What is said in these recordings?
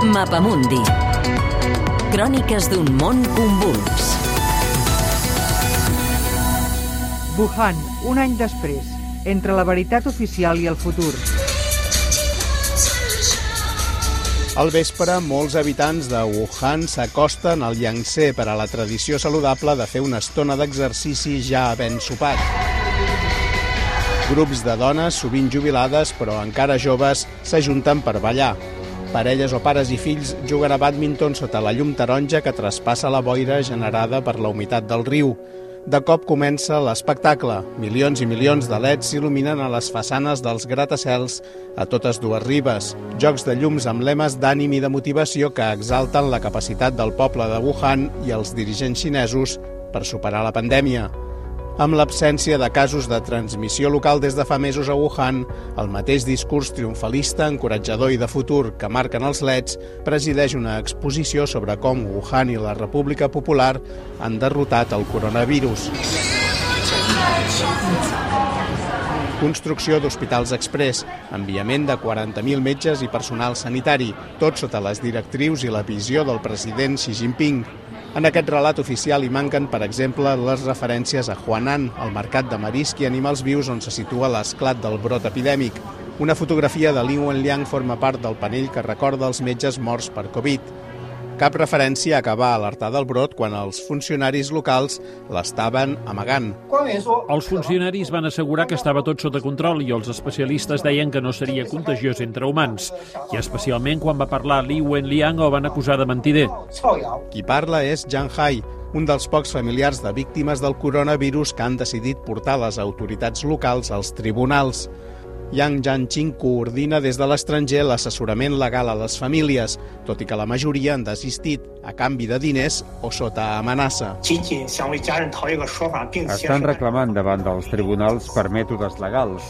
Mapamundi. Cròniques d'un món convuls. Wuhan, un any després, entre la veritat oficial i el futur. Al vespre, molts habitants de Wuhan s'acosten al Yangtze per a la tradició saludable de fer una estona d'exercici ja havent sopat. Grups de dones, sovint jubilades però encara joves, s'ajunten per ballar. Parelles o pares i fills juguen a bàdminton sota la llum taronja que traspassa la boira generada per la humitat del riu. De cop comença l'espectacle. Milions i milions de leds s'il·luminen a les façanes dels gratacels a totes dues ribes. Jocs de llums amb lemes d'ànim i de motivació que exalten la capacitat del poble de Wuhan i els dirigents xinesos per superar la pandèmia. Amb l'absència de casos de transmissió local des de fa mesos a Wuhan, el mateix discurs triomfalista, encoratjador i de futur que marquen els leds presideix una exposició sobre com Wuhan i la República Popular han derrotat el coronavirus. Construcció d'hospitals express, enviament de 40.000 metges i personal sanitari, tot sota les directrius i la visió del president Xi Jinping. En aquest relat oficial hi manquen, per exemple, les referències a Huanan, el mercat de marisc i animals vius on se situa l'esclat del brot epidèmic. Una fotografia de Li Wenliang forma part del panell que recorda els metges morts per Covid. Cap referència a acabar alertar del brot quan els funcionaris locals l'estaven amagant. Els funcionaris van assegurar que estava tot sota control i els especialistes deien que no seria contagiós entre humans, i especialment quan va parlar Li Wenliang o van acusar de mentider. Qui parla és Zhang Hai, un dels pocs familiars de víctimes del coronavirus que han decidit portar les autoritats locals als tribunals. Yang Jianqing coordina des de l'estranger l'assessorament legal a les famílies, tot i que la majoria han desistit a canvi de diners o sota amenaça. Estan reclamant davant dels tribunals per mètodes legals.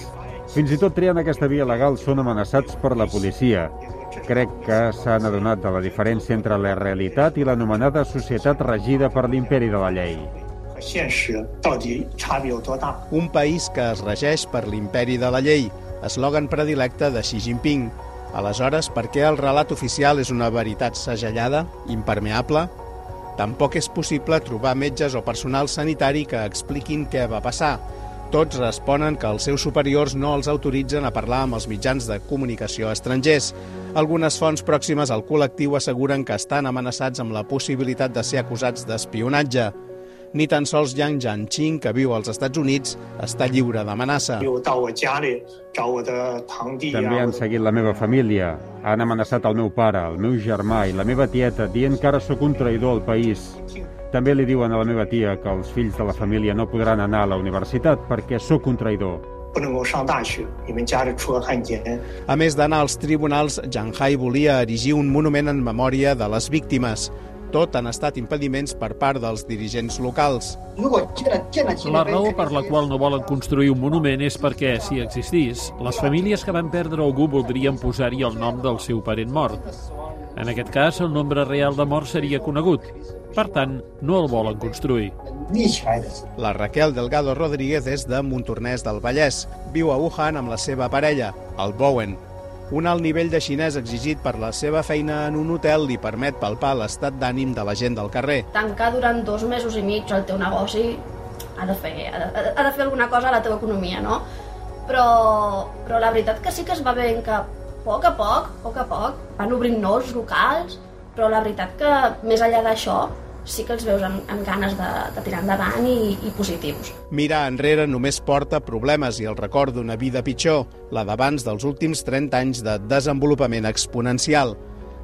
Fins i tot triant aquesta via legal són amenaçats per la policia. Crec que s'han adonat de la diferència entre la realitat i l'anomenada societat regida per l'imperi de la llei. Un país que es regeix per l'imperi de la llei, eslògan predilecte de Xi Jinping. Aleshores, per què el relat oficial és una veritat segellada, impermeable? Tampoc és possible trobar metges o personal sanitari que expliquin què va passar. Tots responen que els seus superiors no els autoritzen a parlar amb els mitjans de comunicació estrangers. Algunes fonts pròximes al col·lectiu asseguren que estan amenaçats amb la possibilitat de ser acusats d'espionatge ni tan sols Yang Jianqing, que viu als Estats Units, està lliure d'amenaça. També han seguit la meva família. Han amenaçat el meu pare, el meu germà i la meva tieta, dient que ara sóc un traïdor al país. També li diuen a la meva tia que els fills de la família no podran anar a la universitat perquè sóc un traïdor. A més d'anar als tribunals, Zhang Hai volia erigir un monument en memòria de les víctimes. Tot han estat impediments per part dels dirigents locals. La raó per la qual no volen construir un monument és perquè, si existís, les famílies que van perdre algú voldrien posar-hi el nom del seu parent mort. En aquest cas, el nombre real de morts seria conegut. Per tant, no el volen construir. La Raquel Delgado Rodríguez és de Montornès del Vallès. Viu a Wuhan amb la seva parella, el Bowen. Un alt nivell de xinès exigit per la seva feina en un hotel li permet palpar l'estat d'ànim de la gent del carrer. Tancar durant dos mesos i mig el teu negoci ha de fer, ha de, ha de fer alguna cosa a la teva economia, no? Però, però la veritat que sí que es va veient que a poc a poc, a poc a poc, van obrint nous locals, però la veritat que més enllà d'això sí que els veus amb, amb ganes de, de tirar endavant i, i positius. Mirar enrere només porta problemes i el record d'una vida pitjor, la d'abans dels últims 30 anys de desenvolupament exponencial.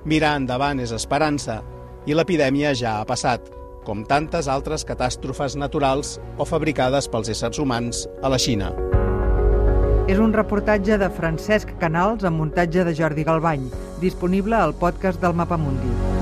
Mirar endavant és esperança, i l'epidèmia ja ha passat, com tantes altres catàstrofes naturals o fabricades pels éssers humans a la Xina. És un reportatge de Francesc Canals amb muntatge de Jordi Galbany, disponible al podcast del Mapamundi.